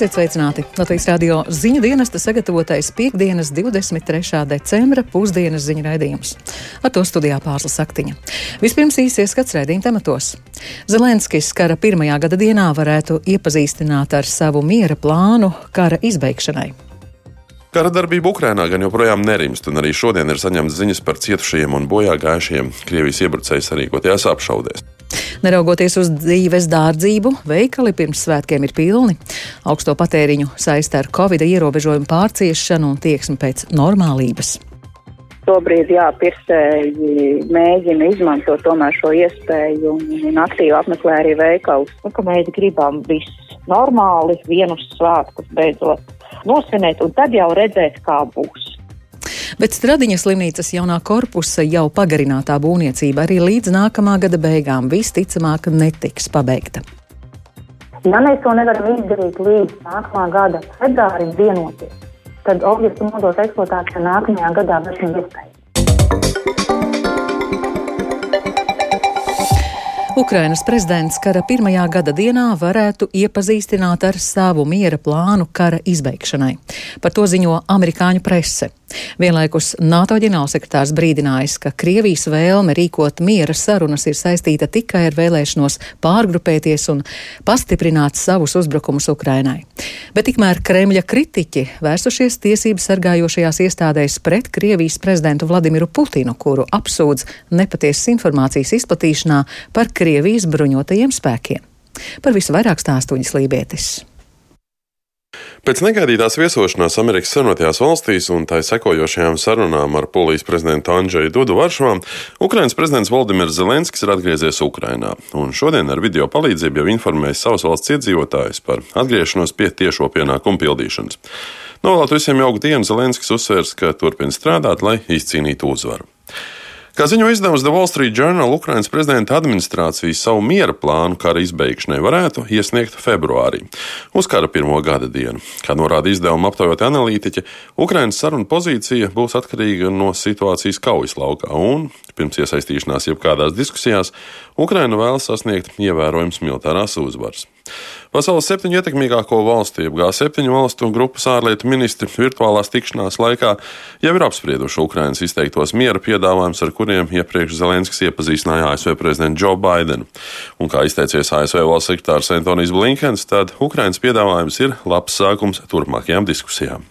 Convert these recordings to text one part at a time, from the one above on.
Esiet sveicināti! Latvijas radio ziņu dienesta sagatavotais piekdienas 23. decembra pusdienas ziņu raidījums. Ar to studijā pārslas saktiņa. Vispirms īsi ieskats raidījuma tematos. Zelenskis kara pirmajā gada dienā varētu iepazīstināt ar savu miera plānu kara izbeigšanai. Kara darbība Ukrainā gan joprojām nerimst, un arī šodien ir saņemts ziņas par cietušajiem un bojā gājušajiem Krievijas iebrucēju sarīkotajās apšaudēs. Neraugoties uz dzīves dārdzību, veikali pirms svētkiem ir pilni. Augsto patēriņu saista ar covid ierobežojumu pārciešanu un tieksmi pēc normālības. Šobrīd, pircēji mēģina izmantot tomēr šo iespēju un aktīvi apmeklē arī veikalus. Nu, ka mēs gribam visu normāli, vienus svētkus beidzot nosvinēt, un tad jau redzēt, kā būs. Bet Stradiņas slimnīcas jaunā korpusa jau pagarinātā būvniecība arī līdz nākamā gada beigām visticamāk netiks pabeigta. Ja mēs to nevaram izdarīt līdz nākamā gada februārim vienoties, tad objektu nodos eksploatācija nākamajā gadā vairs nav iespējama. Ukrainas prezidents kara pirmajā gada dienā varētu iepazīstināt ar savu miera plānu kara izbeigšanai. Par to ziņo amerikāņu prese. Vienlaikus NATO ģenerālsekretārs brīdinājis, ka Krievijas vēlme rīkot miera sarunas ir saistīta tikai ar vēlēšanos pārgrupēties un pastiprināt savus uzbrukumus Ukrainai. Bet tikmēr Kremļa kritiķi vērsušies tiesību sargājošajās iestādēs pret Krievijas prezidentu Vladimiru Putinu, kuru apsūdz nepatiesas informācijas izplatīšanā par Krievijas bruņotajiem spēkiem. Par visu vairāk stāstuģis Lībietis. Pēc negaidītās viesošanās Amerikas Savienotajās valstīs un tai sekojošajām sarunām ar polijas prezidentu Andžeju Dudu Varšavā, Ukrainas prezidents Valdimirs Zelenskis ir atgriezies Ukrainā. Un šodien ar video palīdzību jau informējis savas valsts iedzīvotājus par atgriešanos pie tiešo pienākumu pildīšanas. Novēlēt visiem jauku dienu, Zelenskis uzsvērs, ka turpina strādāt, lai izcīnītu uzvaru. Kā ziņo izdevums The Wall Street Journal, Ukrainas prezidenta administrācija savu miera plānu kara izbeigšanai varētu iesniegt februārī, uz kara pirmo gada dienu. Kā norāda izdevuma aptaujot analītiķi, Ukrainas saruna pozīcija būs atkarīga no situācijas kaujas laukā, un pirms iesaistīšanās jebkādās diskusijās Ukraina vēlas sasniegt ievērojams militārās uzvaras. Pasaules septiņu ietekmīgāko valstu, jeb G7 valstu un grupas ārlietu ministri virtuālās tikšanās laikā jau ir apsprieduši Ukrainas izteiktos miera piedāvājumus, ar kuriem iepriekš Zelenskis iepazīstināja ASV prezidentu Joe Bidenu. Un kā izteicies ASV valsts sekretārs Antonijs Blinkens, tad Ukrainas piedāvājums ir labs sākums turpmākajām diskusijām.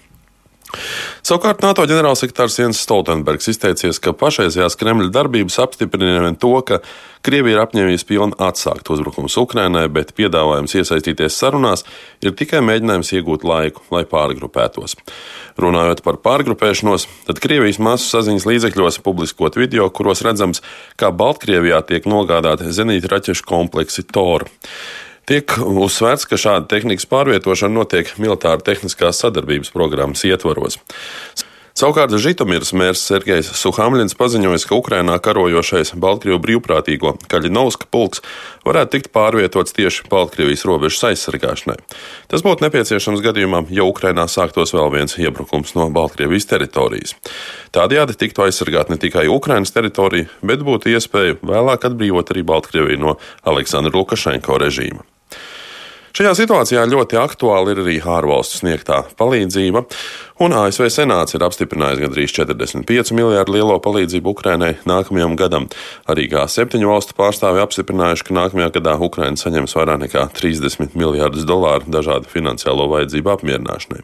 Savukārt NATO ģenerālsekretārs Jens Stoltenbergs izteicies, ka pašreizējās Kremļa darbības apstiprina vien to, ka Krievija ir apņēmības pilna atsākt uzbrukumus Ukrainai, bet piedāvājums iesaistīties sarunās ir tikai mēģinājums iegūt laiku, lai pārgrupētos. Runājot par pārgrupēšanos, tad Krievijas masu saziņas līdzekļos publiskot video, kuros redzams, kā Baltkrievijā tiek nogādāti zenīta raķešu kompleksi Tor. Tiek uzsvērts, ka šāda tehnikas pārvietošana notiek militāra tehniskās sadarbības programmas ietvaros. Savukārt Žitomirs mērs Sergejs Suhamļins paziņoja, ka Ukrainā karojošais Baltkrievu brīvprātīgo Kaļinovska pulks varētu tikt pārvietots tieši Baltkrievijas robežas aizsargāšanai. Tas būtu nepieciešams gadījumā, ja Ukrainā sāktos vēl viens iebrukums no Baltkrievijas teritorijas. Tādējādi tiktu aizsargāt ne tikai Ukrainas teritorija, bet būtu iespēja vēlāk atbrīvot arī Baltkrieviju no Aleksandra Lukašenko režīma. Šajā situācijā ļoti aktuāli ir arī ārvalstu sniegtā palīdzība, un ASV Senāts ir apstiprinājis gandrīz 45 miljārdu lielo palīdzību Ukrainai nākamajam gadam. Arī G7 valstu pārstāvi apstiprinājuši, ka nākamajā gadā Ukraina saņems vairāk nekā 30 miljārdus dolāru dažādu finansiālo vajadzību apmierināšanai.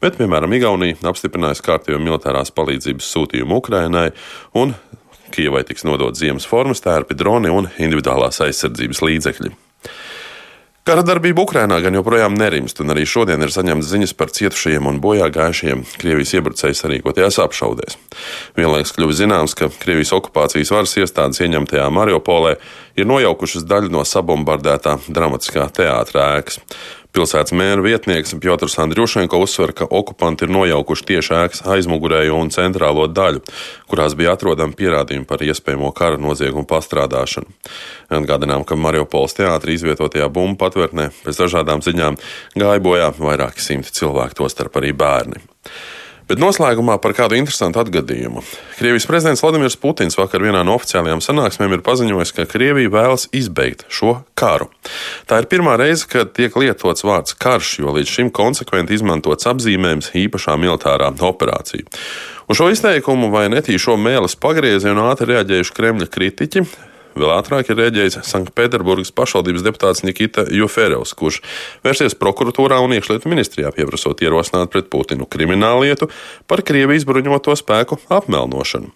Bet, piemēram, Igaunija apstiprinājusi kārtējo militārās palīdzības sūtījumu Ukrainai un Kievai tiks nodot ziemas formas tērpi, droni un individuālās aizsardzības līdzekļi. Kara darbība Ukrainā gan joprojām nerimst, un arī šodien ir saņemts ziņas par cietušajiem un bojā gājušajiem Krievijas iebrucēju sarīkotajās apšaudēs. Vienlaikus kļuva zināms, ka Krievijas okupācijas varas iestādes ieņemtajā Mariupolē ir nojaukušas daļu no sabombardētā dramatiskā teātra ēkas. Pilsētas mēra vietnieks Piotrs Andriušenko uzsver, ka okupanti ir nojaukuši tieši ēkas aizmugurējo un centrālo daļu, kurās bija atrodami pierādījumi par iespējamo kara noziegumu pastrādāšanu. Atgādinām, ka Mariupoles teātrī izvietotajā bumbu patvērtnē pēc dažādām ziņām gāja bojā vairāki simti cilvēku, tostarp arī bērni. Bet noslēgumā par kādu interesantu atgadījumu. Krievijas prezidents Vladimirs Putins vakar vienā no oficiālajām sanāksmēm ir paziņojis, ka Krievija vēlas izbeigt šo karu. Tā ir pirmā reize, kad tiek lietots vārds karš, jo līdz šim konsekventi izmantots apzīmējums īpašā militārā operācija. Uz šo izteikumu vai netīšo mēlis pagriezienu ātri reaģējuši Kremļa kritiķi. Vēl ātrāk ir rēģējis Sanktpēterburgas pašvaldības deputāts Nikita Juferevs, kurš vērsies prokuratūrā un iekšlietu ministrijā pieprasot ierosināt pret Putinu krimināllietu par Krievijas bruņoto spēku apmelnošanu.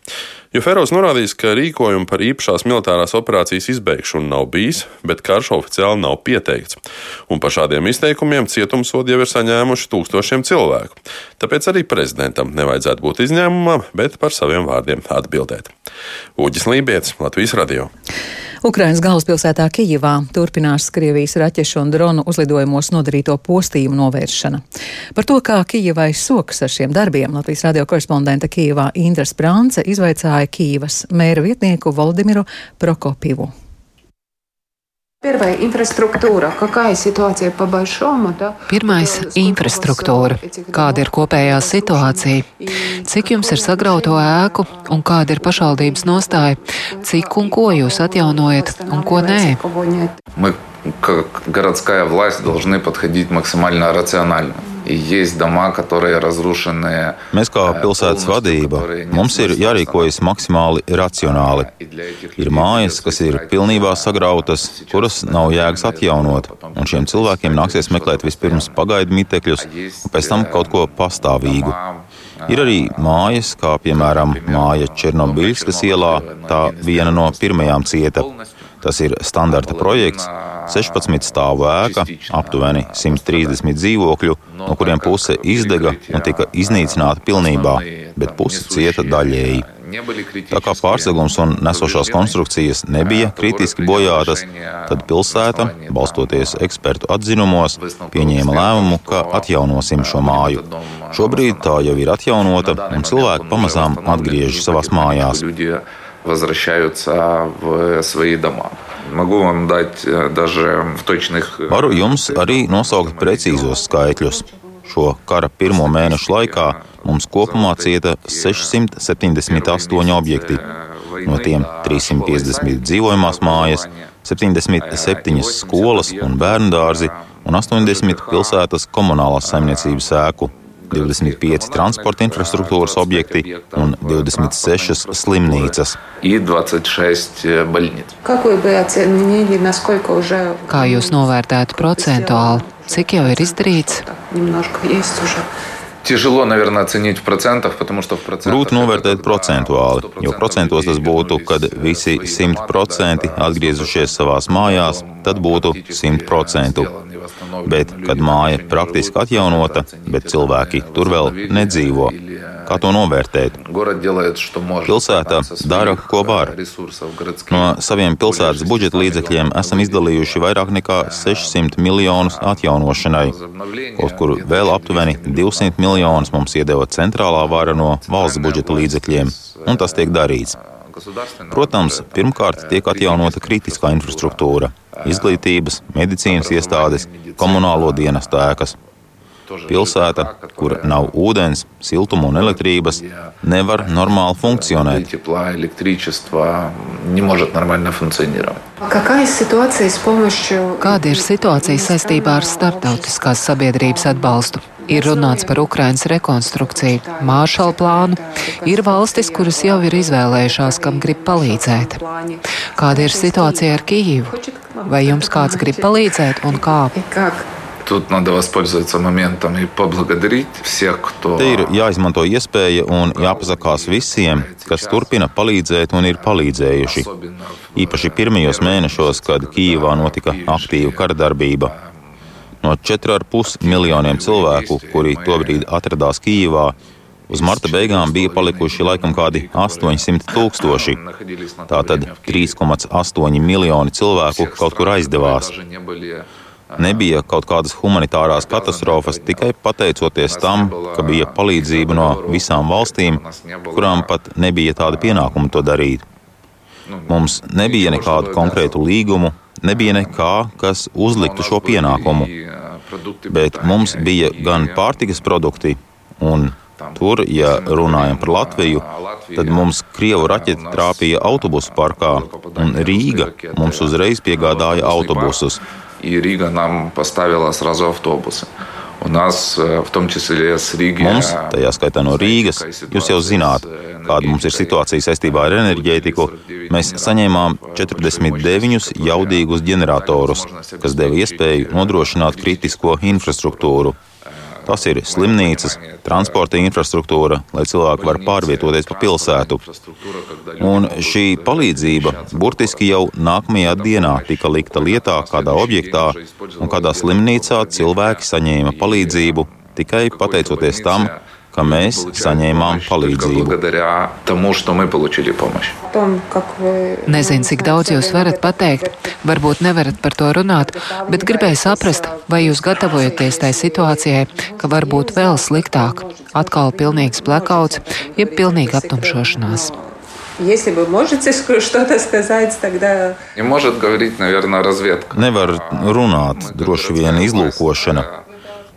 Juferovs norādījis, ka rīkojumu par īpašās militārās operācijas izbeigšanu nav bijis, bet karš oficiāli nav pieteikts. Un par šādiem izteikumiem cietumsodi jau ir saņēmuši tūkstošiem cilvēku. Tāpēc arī prezidentam nevajadzētu būt izņēmumam, bet par saviem vārdiem atbildēt. Uģis Lībijams, Latvijas Radio. Ukrainas galvaspilsētā Kijivā turpinās Krievijas raķešu un dronu uzlidojumos nodarīto postījumu novēršana. Par to, kā Kijivai sokas ar šiem darbiem, Latvijas radio korespondente Kijivā Indra Sprānce izvaicāja Kijivas mēra vietnieku Valdimiru Prokopivu. Первая инфраструктура. Какая ситуация по большому? Да? Pirmais - infrastruktūra. Kāda ir kopējā situācija? Cik jums ir sagrauto ēku un kāda ir pašvaldības nostāja? Cik un ko jūs atjaunojat un ko nē? Мы, как городская власть, должны подходить максимально рационально. Mēs kā pilsētas vadība, mums ir jārīkojas maksimāli racionāli. Ir mājas, kas ir pilnībā sagrautas, kuras nav jēgas atjaunot, un šiem cilvēkiem nāksies meklēt vispirms pagaidu mitekļus, un pēc tam kaut ko pastāvīgu. Ir arī mājas, kā piemēram māja Černobiļskas ielā, tā viena no pirmajām cieta. Tas ir standarta projekts, 16 stāvu ēka, aptuveni 130 dzīvokļu, no kuriem puse izdega un tika iznīcināta pilnībā, bet puse cieta daļēji. Tā kā pārsegums un nesošās konstrukcijas nebija kritiski bojātas, tad pilsēta, balstoties ekspertu atzinumos, pieņēma lēmumu, ka atjaunosim šo māju. Šobrīd tā jau ir atjaunota, un cilvēki pamazām atgriežas savās mājās возвращаются в свои дома. Могу вам дать даже в точных... Varu jums arī nosaukt precīzos skaitļus. Šo kara pirmo mēnešu laikā mums kopumā cieta 678 objekti. No tiem 350 dzīvojamās mājas, 77 skolas un bērnu dārzi un 80 pilsētas komunālās saimniecības ēku. 25 transporta infrastruktūras objekti un 26 slimnīcas. Kā jūs novērtētu procentuāli? Cik jau ir izdarīts? Тяжело, наверное, оценить в процентах, потому что в процентах... Grūti novērtēt procentuāli, jo procentos tas būtu, kad visi 100% atgriezušies savās mājās, tad būtu 100%. Bet, kad māja praktiski atjaunota, bet cilvēki tur vēl nedzīvo, kā to novērtēt? Pilsēta dara, ko var. No saviem pilsētas budžeta līdzekļiem esam izdalījuši vairāk nekā 600 miljonus atjaunošanai. Kaut kur vēl aptuveni 200 miljonus mums iedeva centrālā vara no valsts budžeta līdzekļiem, un tas tiek darīts. Protams, pirmkārt tiek atjaunota kritiskā infrastruktūra - izglītības, medicīnas iestādes, komunālo dienestu ēkas. Pilsēta, kur nav ūdens, siltuma un elektrības, nevar normāli funkcionēt. Kāda ir situācija saistībā ar starptautiskās sabiedrības atbalstu? Ir runāts par Ukrainas rekonstrukciju, Māršala plānu. Ir valstis, kuras jau ir izvēlējušās, kam grib palīdzēt. Kāda ir situācija ar Kijivu? Vai jums kāds grib palīdzēt un kā? Тут надо воспользоваться моментом и поблагодарить всех, кто... Te ir jāizmanto iespēja un jāpasakās visiem, kas turpina palīdzēt un ir palīdzējuši. Īpaši pirmajos mēnešos, kad Kīvā notika aktīva karadarbība. No 4,5 miljoniem cilvēku, kuri tobrīd atradās Kīvā, Uz marta beigām bija palikuši laikam kādi 800 tūkstoši. Tātad 3,8 miljoni cilvēku kaut kur aizdevās. Nebija kaut kādas humanitārās katastrofas tikai pateicoties tam, ka bija palīdzība no visām valstīm, kurām pat nebija tāda pienākuma to darīt. Mums nebija nekādu konkrētu līgumu, nebija nekā, kas uzliktu šo pienākumu. Bet mums bija gan pārtikas produkti, un tur, ja runājam par Latviju, tad mums Krievu raķeti trāpīja autobusu parkā, un Rīga mums uzreiz piegādāja autobusus. Rīga nam pastāvēja srazu autobusu. Un nas, mums, tajā skaitā no Rīgas, jūs jau zināt, kāda mums ir situācija saistībā ar enerģētiku. Mēs saņēmām 49 jaudīgus ģeneratorus, kas deva iespēju nodrošināt kritisko infrastruktūru. Tas ir slimnīcas, transporta infrastruktūra, lai cilvēki var pārvietoties pa pilsētu. Un šī palīdzība burtiski jau nākamajā dienā tika likta lietā kādā objektā, un kādā slimnīcā cilvēki saņēma palīdzību tikai pateicoties tam, ka mēs saņēmām palīdzību. Nezinu, cik daudz jūs varat pateikt, varbūt nevarat par to runāt, bet gribēju saprast, vai jūs gatavojaties tai situācijai, ka var būt vēl sliktāk, atkal pilnīgs blackouts, jeb pilnīga aptumšošanās. Если вы можете что-то сказать, тогда... Не может говорить, наверное, разведка. Nevar runāt, droši vien izlūkošana.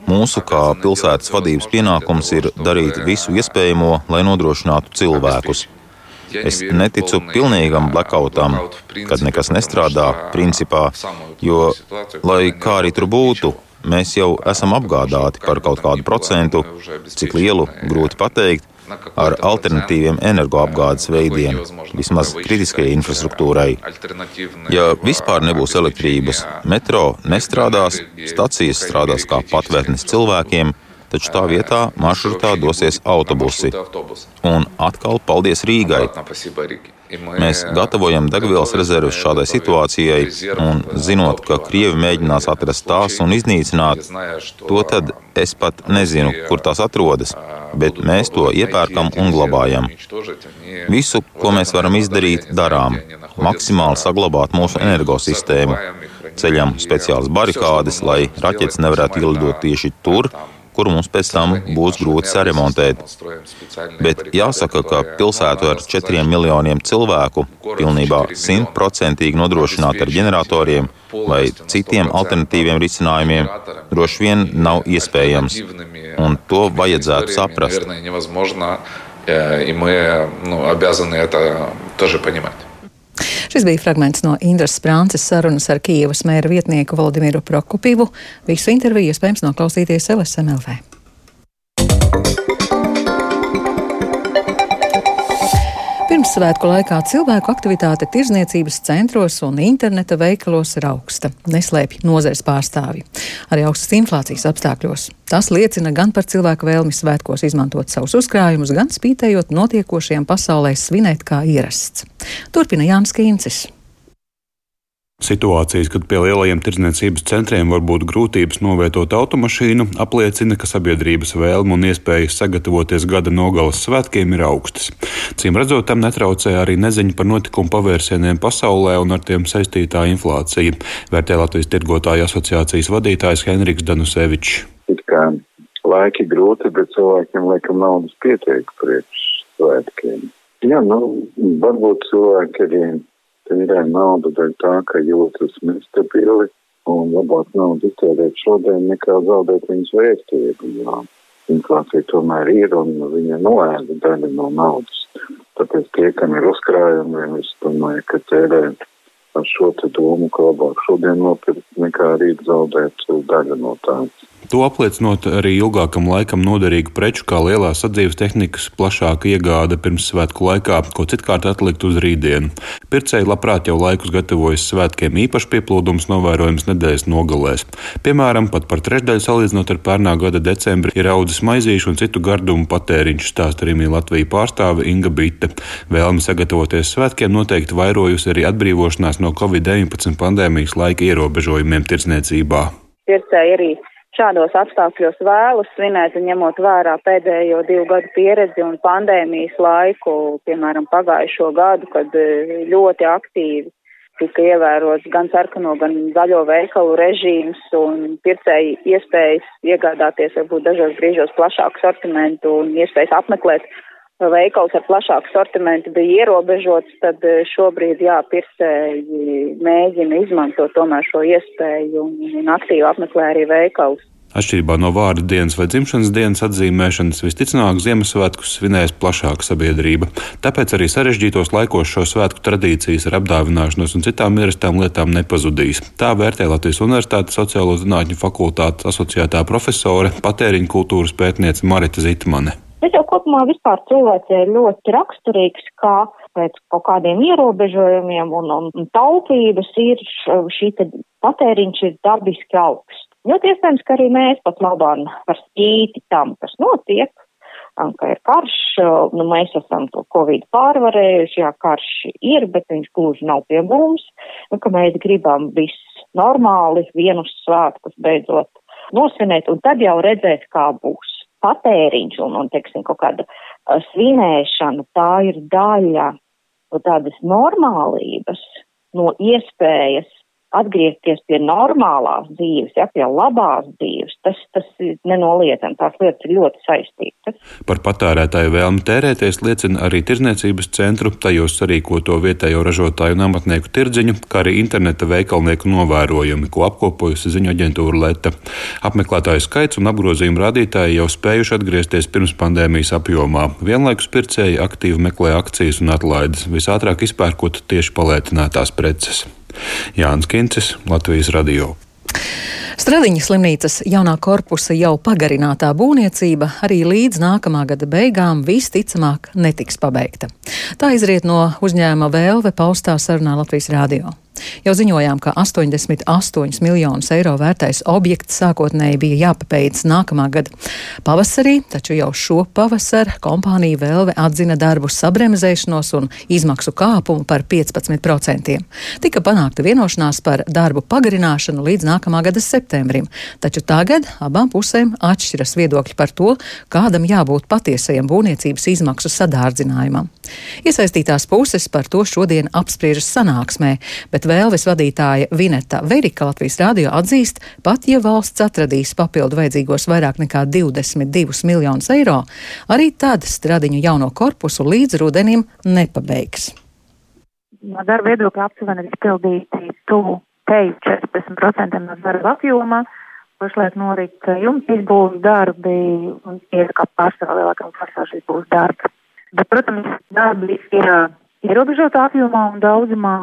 Mūsu kā pilsētas vadības pienākums ir darīt visu iespējamo, lai nodrošinātu cilvēkus. Es neticu pilnīgam blackoutam, kad nekas nestrādā, principā, jo, lai kā arī tur būtu, mēs jau esam apgādāti par kaut kādu procentu, cik lielu grūti pateikt, ar alternatīviem energoapgādes veidiem, vismaz kritiskajai infrastruktūrai. Ja vispār nebūs elektrības, metro nestrādās, stacijas strādās kā patvērtnes cilvēkiem, taču tā vietā maršrutā dosies autobusi. Un atkal paldies Rīgai! Mēs gatavojam degvielas rezerves šādai situācijai, un zinot, ka Krievi mēģinās atrast tās un iznīcināt, to tad es pat nezinu, kur tās atrodas, bet mēs to iepērkam un glabājam. Visu, ko mēs varam izdarīt, darām. Maksimāli saglabāt mūsu energosistēmu. Ceļam speciālas barikādes, lai raķetes nevarētu ielidot tieši tur, kuru mums pēc tam būs grūti saremontēt. Bet jāsaka, ka pilsētu ar četriem miljoniem cilvēku pilnībā simtprocentīgi nodrošināt ar ģeneratoriem vai citiem alternatīviem risinājumiem droši vien nav iespējams. Un to vajadzētu saprast. И мы ну, обязаны это тоже понимать. Šis bija fragments no Indras Sprānces sarunas ar Kijavas mēra vietnieku Valdimiru Prokopivu. Visu interviju iespējams noklausīties LSMLV. Pirmsvētku laikā cilvēku aktivitāte tirzniecības centros un interneta veikalos ir augsta, neslēpj nozares pārstāvji. Arī augstas inflācijas apstākļos. Tas liecina gan par cilvēku vēlmi svētkos izmantot savus uzkrājumus, gan spītējot notiekošajiem pasaulē svinēt kā ierasts. Turpina Jānis Kīncis. Situācijas, kad pie lielajiem tirdzniecības centriem var būt grūtības novietot automašīnu, apliecina, ka sabiedrības vēlme un iespējas sagatavoties gada nogalas svētkiem ir augstas. Cīm redzot, tam netraucē arī neziņa par notikumu pavērsieniem pasaulē un ar tiem saistītā inflācija, vērtē Latvijas tirgotāju asociācijas vadītājs Henriks Danusevičs. Laiki grūti, bet cilvēkiem laikam naudas pietiek priekš svētkiem. Jā, nu, varbūt cilvēki arī tērē naudu dēļ tā, ka jūtas nestabili un labāk naudu iztērēt šodien nekā zaudēt viņas vērtību. Jā. Inflācija tomēr ir un viņa noēda daļu no naudas. Tāpēc tie, kam ir uzkrājumi, es domāju, ka tērē ar šo domu, ka labāk šodien nopirkt nekā rīt zaudēt daļu no tādas. To apliecinot arī ilgākam laikam noderīgu preču, kā lielās sadzīves tehnikas plašāka iegāde pirms svētku laikā, ko citkārt atlikt uz rītdienu. Pircēji labprāt jau laikus gatavojas svētkiem, īpaši pieplūdums novērojams nedēļas nogalēs. Piemēram, pat par trešdaļu salīdzinot ar pērnā gada decembri ir audzis maizīšu un citu gardumu patēriņš, stāsta arī Latvijas pārstāve Inga Bite. Vēlme sagatavoties svētkiem noteikti vairojusi arī atbrīvošanās no Covid-19 pandēmijas laika ierobežojumiem tirdzniecībā. Pircēji arī šādos apstākļos vēlas svinēt, ņemot vērā pēdējo divu gadu pieredzi un pandēmijas laiku, piemēram, pagājušo gadu, kad e, ļoti aktīvi tika ievērots gan sarkano, gan zaļo veikalu režīms un pircēji iespējas iegādāties varbūt dažos brīžos plašāku sortimentu un iespējas apmeklēt veikals ar plašāku sortimentu bija ierobežots, tad e, šobrīd, jā, pircēji mēģina izmantot tomēr šo iespēju un, un aktīvi apmeklē arī veikalus. Atšķirībā no vārda dienas vai dzimšanas dienas atzīmēšanas, visticamāk, Ziemassvētkus svinēs plašāka sabiedrība. Tāpēc arī sarežģītos laikos šo svētku tradīcijas ar apdāvināšanos un citām ierastām lietām nepazudīs. Tā vērtē Latvijas Universitātes sociālo zinātņu fakultātes asociētā profesore, patēriņa kultūras pētniece Marita Zitmane. Tas jau kopumā vispār cilvēcei ir ļoti raksturīgs, kā pēc kaut kādiem ierobežojumiem un, un taupības ir šī patēriņš ir dabiski augsts. Ļoti iespējams, ka arī mēs pat labāk par spīti tam, kas notiek, ka ir karš, nu mēs esam to Covid pārvarējuši, jā, karš ir, bet viņš gluži nav pie mums, un ka mēs gribam viss normāli, vienus svētkus beidzot nosvinēt, un tad jau redzēt, kā būs patēriņš un, un teiksim, kaut kāda uh, svinēšana, tā ir daļa no tādas normālības, no iespējas atgriezties pie normālās dzīves, ja, pie labās dzīves, tas, tas ir nenoliedzami. Tās lietas ir ļoti saistītas. Par patērētāju vēlmi tērēties liecina arī tirzniecības centru, tajos sarīkoto vietējo ražotāju un amatnieku tirdziņu, kā arī interneta veikalnieku novērojumi, ko apkopojusi ziņu aģentūra Leta. Apmeklētāju skaits un apgrozījuma rādītāji jau spējuši atgriezties pirms pandēmijas apjomā. Vienlaikus pircēji aktīvi meklē akcijas un atlaides, visātrāk izpērkot tieši palētinātās preces. Jānis Kincis, Latvijas Radio. Stradiņas slimnīcas jaunā korpusa jau pagarinātā būvniecība arī līdz nākamā gada beigām visticamāk netiks pabeigta. Tā izriet no uzņēmuma vēlve paustā sarunā Latvijas Rādio. Jau ziņojām, ka 88 miljonus eiro vērtais objekts sākotnēji bija jāpabeidz nākamā gada pavasarī, taču jau šo pavasaru kompānija Vēlve atzina darbu sabremzēšanos un izmaksu kāpumu par 15%. Tika panākta vienošanās par darbu pagarināšanu līdz nākamā gada septembrim, taču tagad abām pusēm atšķiras viedokļi par to, kādam jābūt patiesajam būvniecības izmaksu sadārdzinājumam. Iesaistītās puses par to šodien apspriežas sanāksmē, bet vēlves vadītāja Vineta Verika Latvijas rādio atzīst, pat ja valsts atradīs papildu vajadzīgos vairāk nekā 22 miljonus eiro, arī tad stradiņu jauno korpusu līdz rudenim nepabeigs. No darba viedokļa aptuveni izpildīti tuvu teju 14% no darba apjoma. Pašlaik norit jumta izbūves darbi un ir kā pārsvarā lielākā pārsvarā šis būs darbs. Bet, protams, darbi ir ierobežotā apjomā un daudzumā.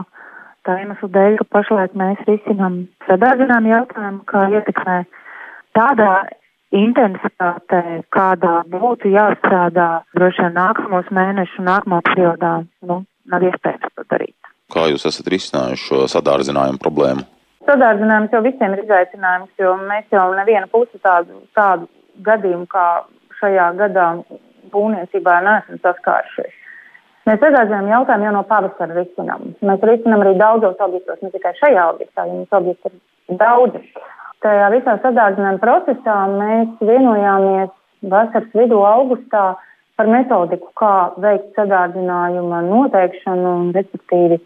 Tā iemesla dēļ, ka pašlaik mēs risinām sadārzinām jautājumu, kā ietekmē tādā intensitātē, kādā būtu jāstrādā droši vien nākamos mēnešus, nākamā periodā, nu, nav iespējams to darīt. Kā jūs esat risinājuši šo sadārdzinājumu problēmu? Sadārdzinājums jau visiem ir izaicinājums, jo mēs jau neviena pusi tādu, tādu gadījumu kā šajā gadā būvniecībā neesam saskārušies. Mēs redzējām jautājumu jau no pavasara risinām. Mēs risinām arī daudzos objektos, ne tikai šajā objektā, jo mums objekti ir daudzi. Tajā visā sadārdzinājuma procesā mēs vienojāmies vasaras vidū augustā par metodiku, kā veikt sadārdzinājuma noteikšanu respektīvi,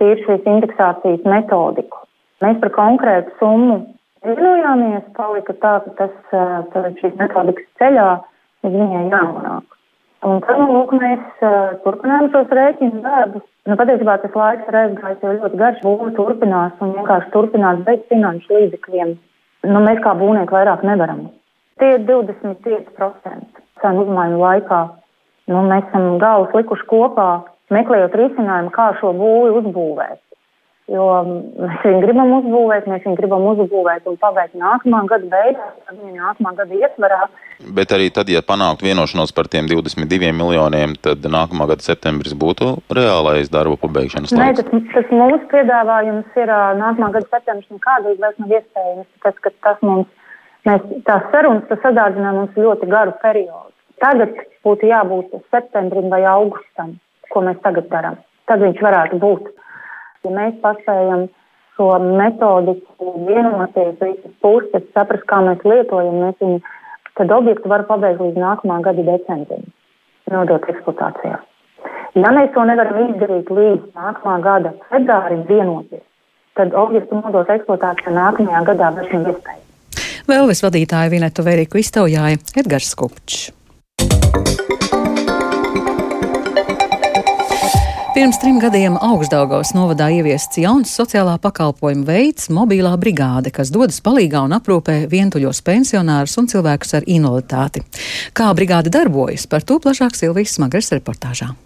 tīri šīs indeksācijas metodiku. Mēs par konkrētu summu vienojāmies, palika tā, ka tas, tad šīs metodikas ceļā viņai jānonāk. Un tad, nu, lūk, mēs uh, turpinām šos rēķinu darbus. Nu, patiesībā tas laiks ir aizgājis jau ļoti garš, būva turpinās un vienkārši turpinās bez finanšu līdzekļiem. Nu, mēs kā būvnieki vairāk nevaram. Tie ir 25% cenu uzmaiņu laikā. Nu, mēs esam galvas likuši kopā, meklējot risinājumu, kā šo būvi uzbūvēt. Jo mēs viņu gribam uzbūvēt, mēs viņu gribam uzbūvēt un pabeigt nākamā gada beigās, tad viņa nākamā gada ietvarā. Bet arī tad, ja panāktu vienošanos par tiem 22 miljoniem, tad nākamā gada septembris būtu reālais darbu pabeigšanas laiks. Nē, tas, tas mūsu piedāvājums ir nākamā gada septembris nekādīgi vairs nav iespējams, tas, ka tas mums, mēs tās sarunas, tas sadārdzinā mums ļoti garu periodu. Tagad būtu jābūt septembrim vai augustam, ko mēs tagad darām. Tad viņš varētu būt. Ja mēs paspējam šo metodiku vienoties, visas puses saprast, kā mēs lietojam, mēs viņu, tad objektu var pabeigt līdz nākamā gada decembrim, nodot eksploatācijā. Ja mēs to nevaram izdarīt līdz nākamā gada februārim vienoties, tad objektu nodot eksploatācijā nākamajā gadā vairs nav iespējams. Vēlvis vadītāja Vinetu Veriku iztaujāja Edgars Kupčs. Pirms trim gadiem Augstdaugavas novadā ieviests jauns sociālā pakalpojuma veids - mobilā brigāde, kas dodas palīgā un aprūpē vientuļos pensionārus un cilvēkus ar invaliditāti. Kā brigāde darbojas, par to plašāk Silvijas Smagres reportāžā.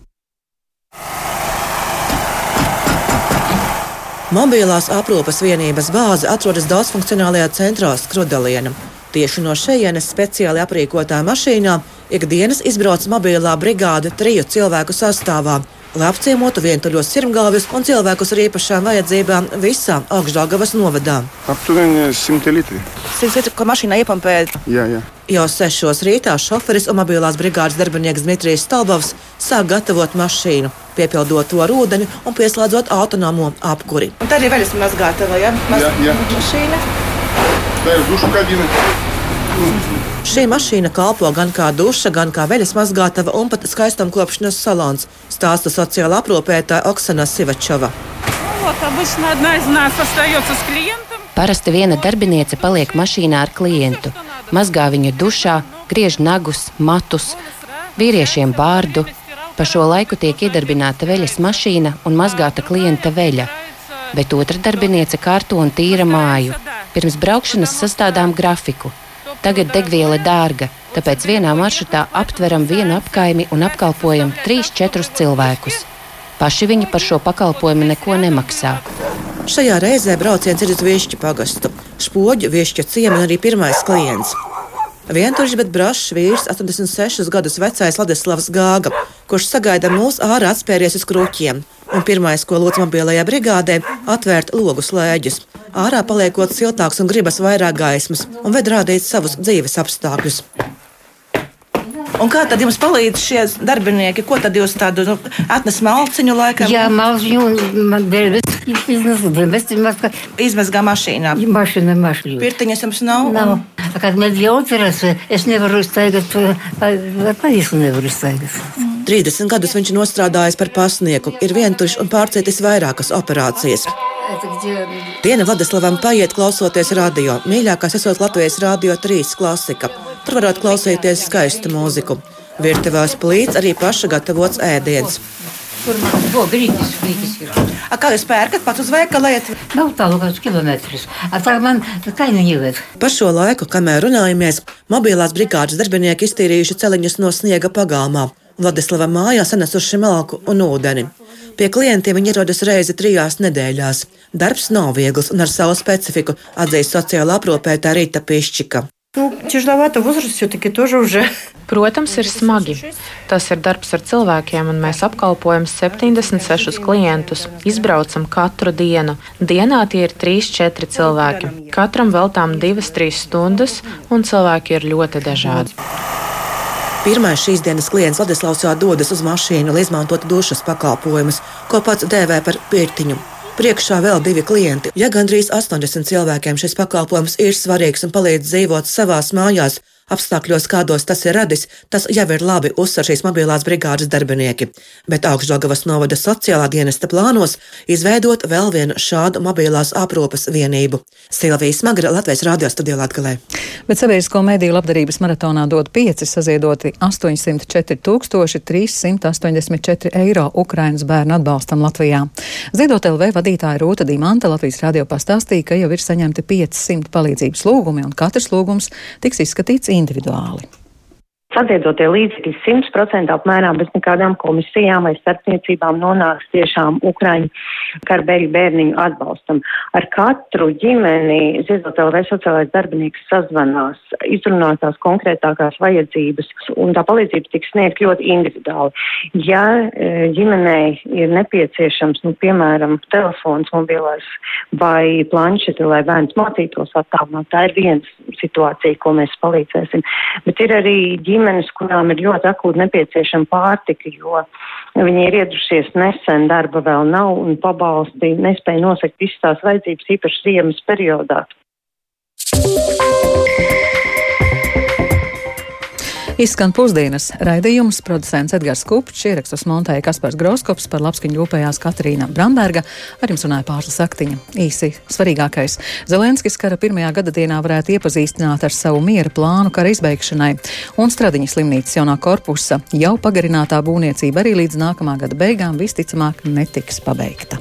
Mobilās aprūpas vienības bāze atrodas daudzfunkcionālajā centrā Skrudalienam. Tieši no šejienes speciāli aprīkotā mašīnā ikdienas izbrauc mobilā brigāde triju cilvēku sastāvā lai apciemotu vientuļos sirmgalvjus un cilvēkus ar īpašām vajadzībām visā augšdaļgavas novadā. Aptuveni 100 litri. 100 litri, ko mašīnā iepumpē? Jā, jā. Jau sešos rītā šoferis un mobilās brigādes darbinieks Dmitrijs Stalbovs sāk gatavot mašīnu, piepildot to ar ūdeni un pieslēdzot autonomo apkuri. Un tā arī veļas mazgātava, ja? Maz... Jā, jā. Mašīna. Tā ir dušu kabīne. Šī mašīna kalpo gan kā duša, gan kā veļas mazgātava un pat skaistumkopšanas salons, stāsta sociāla aprūpētāja Oksana Sivačova. Parasti viena darbiniece paliek mašīnā ar klientu, mazgā viņu dušā, griež nagus, matus, vīriešiem bārdu. Pa šo laiku tiek iedarbināta veļas mašīna un mazgāta klienta veļa, bet otra darbiniece kārto un tīra māju. Pirms braukšanas sastādām grafiku Tagad degviela dārga, tāpēc vienā maršrutā aptveram vienu apkaimi un apkalpojam 3-4 cilvēkus. Paši viņi par šo pakalpojumu neko nemaksā. Šajā reizē brauciens ir uz Višķu pagastu. Spoģu Višķu ciemata arī pirmais klients. Vientuļš, bet brašs vīrs, 86 gadus vecais Ladislavs Gāga, kurš sagaida mūs ārā atspēries uz kruķiem. Un pirmais, ko lūdz mobilajā brigādē, atvērt logu slēģus. Ārā paliekot siltāks un gribas vairāk gaismas, un ved rādīt savus dzīves apstākļus. Un kā tad jums palīdz šie darbinieki? Ko tad jūs tādu nu, atnes malciņu laikam? Jā, malciņu man bija izmazgā. Mašīnā. Mašīna, mašīna. Pirtiņas jums nav? Nav. Un... Kad man jautrās, es nevaru iztaigāt, ar pavismu nevaru iztaigāt. 30 gadus viņš nostrādājis par pasnieku, ir vientuļš un pārcietis vairākas operācijas. Diena Vladislavam paiet klausoties radio. Mīļākais esot Latvijas Rādio 3 klasika. Tur varat klausīties skaistu mūziku. Virtuvās plīts arī paša gatavots ēdiens. A, kā jūs pērkat pats uz veikalu? Nav tālu kāds kilometrs. A, tā man kainu ņivet. Pa šo laiku, kamēr runājamies, mobilās brigādes darbinieki iztīrījuši celiņus no sniega pagalmā. Vladislavā mājā sanesuši malku un ūdeni. Pie klientiem viņi ierodas reizi trijās nedēļās. Darbs nav viegls un ar savu specifiku, atzīst sociāla aprūpētā Rīta Pišķika. Protams, ir smagi. Tas ir darbs ar cilvēkiem, un mēs apkalpojam 76 klientus. Izbraucam katru dienu. Dienā tie ir 3-4 cilvēki. Katram veltām 2-3 stundas, un cilvēki ir ļoti dažādi. Pirmais šīs dienas klients Ladislavs jau dodas uz mašīnu, lai izmantotu dušas pakalpojumus, ko pats dēvē par pirtiņu. Priekšā vēl divi klienti. Ja gandrīz 80 cilvēkiem šis pakalpojums ir svarīgs un palīdz dzīvot savās mājās, Apstākļos, kādos tas ir radis, tas jau ir labi uzsver šīs mobilās brigādes darbinieki. Bet Augstdagavas novada sociālā dienesta plānos izveidot vēl vienu šādu mobilās aprūpas vienību. Silvija Smagra, Latvijas radio studijā Latgalē. Bet sabiedrisko mediju labdarības maratonā dod 5 saziedoti 804 384 eiro Ukrainas bērnu atbalstam Latvijā. Ziedot LV vadītāja Rūta Dīmanta Latvijas radio pastāstīja, ka jau ir saņemti 500 palīdzības lūgumi un katrs lūgums tiks izskatīts individuāli. Sadiedotie līdzekļi 100% apmērā bez nekādām komisijām vai starpniecībām nonāks tiešām Ukraiņu karbēļu bērniņu atbalstam. Ar katru ģimeni Ziedotēl vai sociālais darbinieks sazvanās, izrunās tās konkrētākās vajadzības, un tā palīdzība tiks sniegt ļoti individuāli. Ja e, ģimenei ir nepieciešams, nu, piemēram, telefons mobilais vai planšeti, lai bērns mācītos attālināt, tā ir viena situācija, ko mēs palīdzēsim. Bet ir arī ģimene, ģimenes, kurām ir ļoti akūti nepieciešama pārtika, jo viņi ir iedrušies nesen, darba vēl nav un pabalsti nespēja nosakt visas tās vajadzības, īpaši ziemas periodā. Izskan pusdienas raidījums, producents Edgars Kupčs, ierakstus montēja Kaspars Groskops, par labskaņu rūpējās Katrīna Bramberga, ar jums runāja Pārsla Saktiņa. Īsi svarīgākais. Zelenskis kara pirmajā gada dienā varētu iepazīstināt ar savu miera plānu kara izbeigšanai, un Stradiņas slimnīcas jaunā korpusa jau pagarinātā būvniecība arī līdz nākamā gada beigām visticamāk netiks pabeigta.